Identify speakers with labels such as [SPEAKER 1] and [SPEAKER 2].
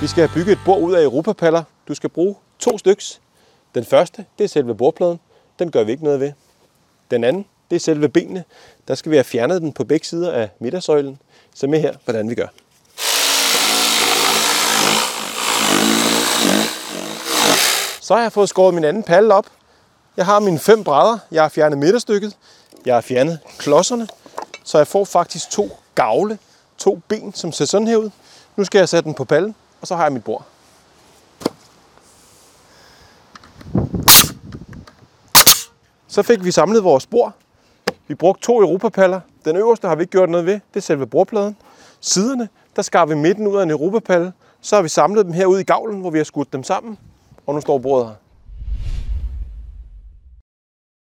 [SPEAKER 1] Vi skal have bygget et bord ud af europapaller. Du skal bruge to styks. Den første, det er selve bordpladen. Den gør vi ikke noget ved. Den anden, det er selve benene. Der skal vi have fjernet den på begge sider af midtersøjlen. Så med her, hvordan vi gør. Så har jeg fået skåret min anden palle op. Jeg har mine fem brædder. Jeg har fjernet midterstykket. Jeg har fjernet klodserne. Så jeg får faktisk to gavle, to ben, som ser sådan her ud. Nu skal jeg sætte den på pallen, og så har jeg mit bord. Så fik vi samlet vores bord. Vi brugte to europapaller. Den øverste har vi ikke gjort noget ved. Det er selve bordpladen. Siderne, der skar vi midten ud af en europapalle. Så har vi samlet dem herude i gavlen, hvor vi har skudt dem sammen. Og nu står bordet her.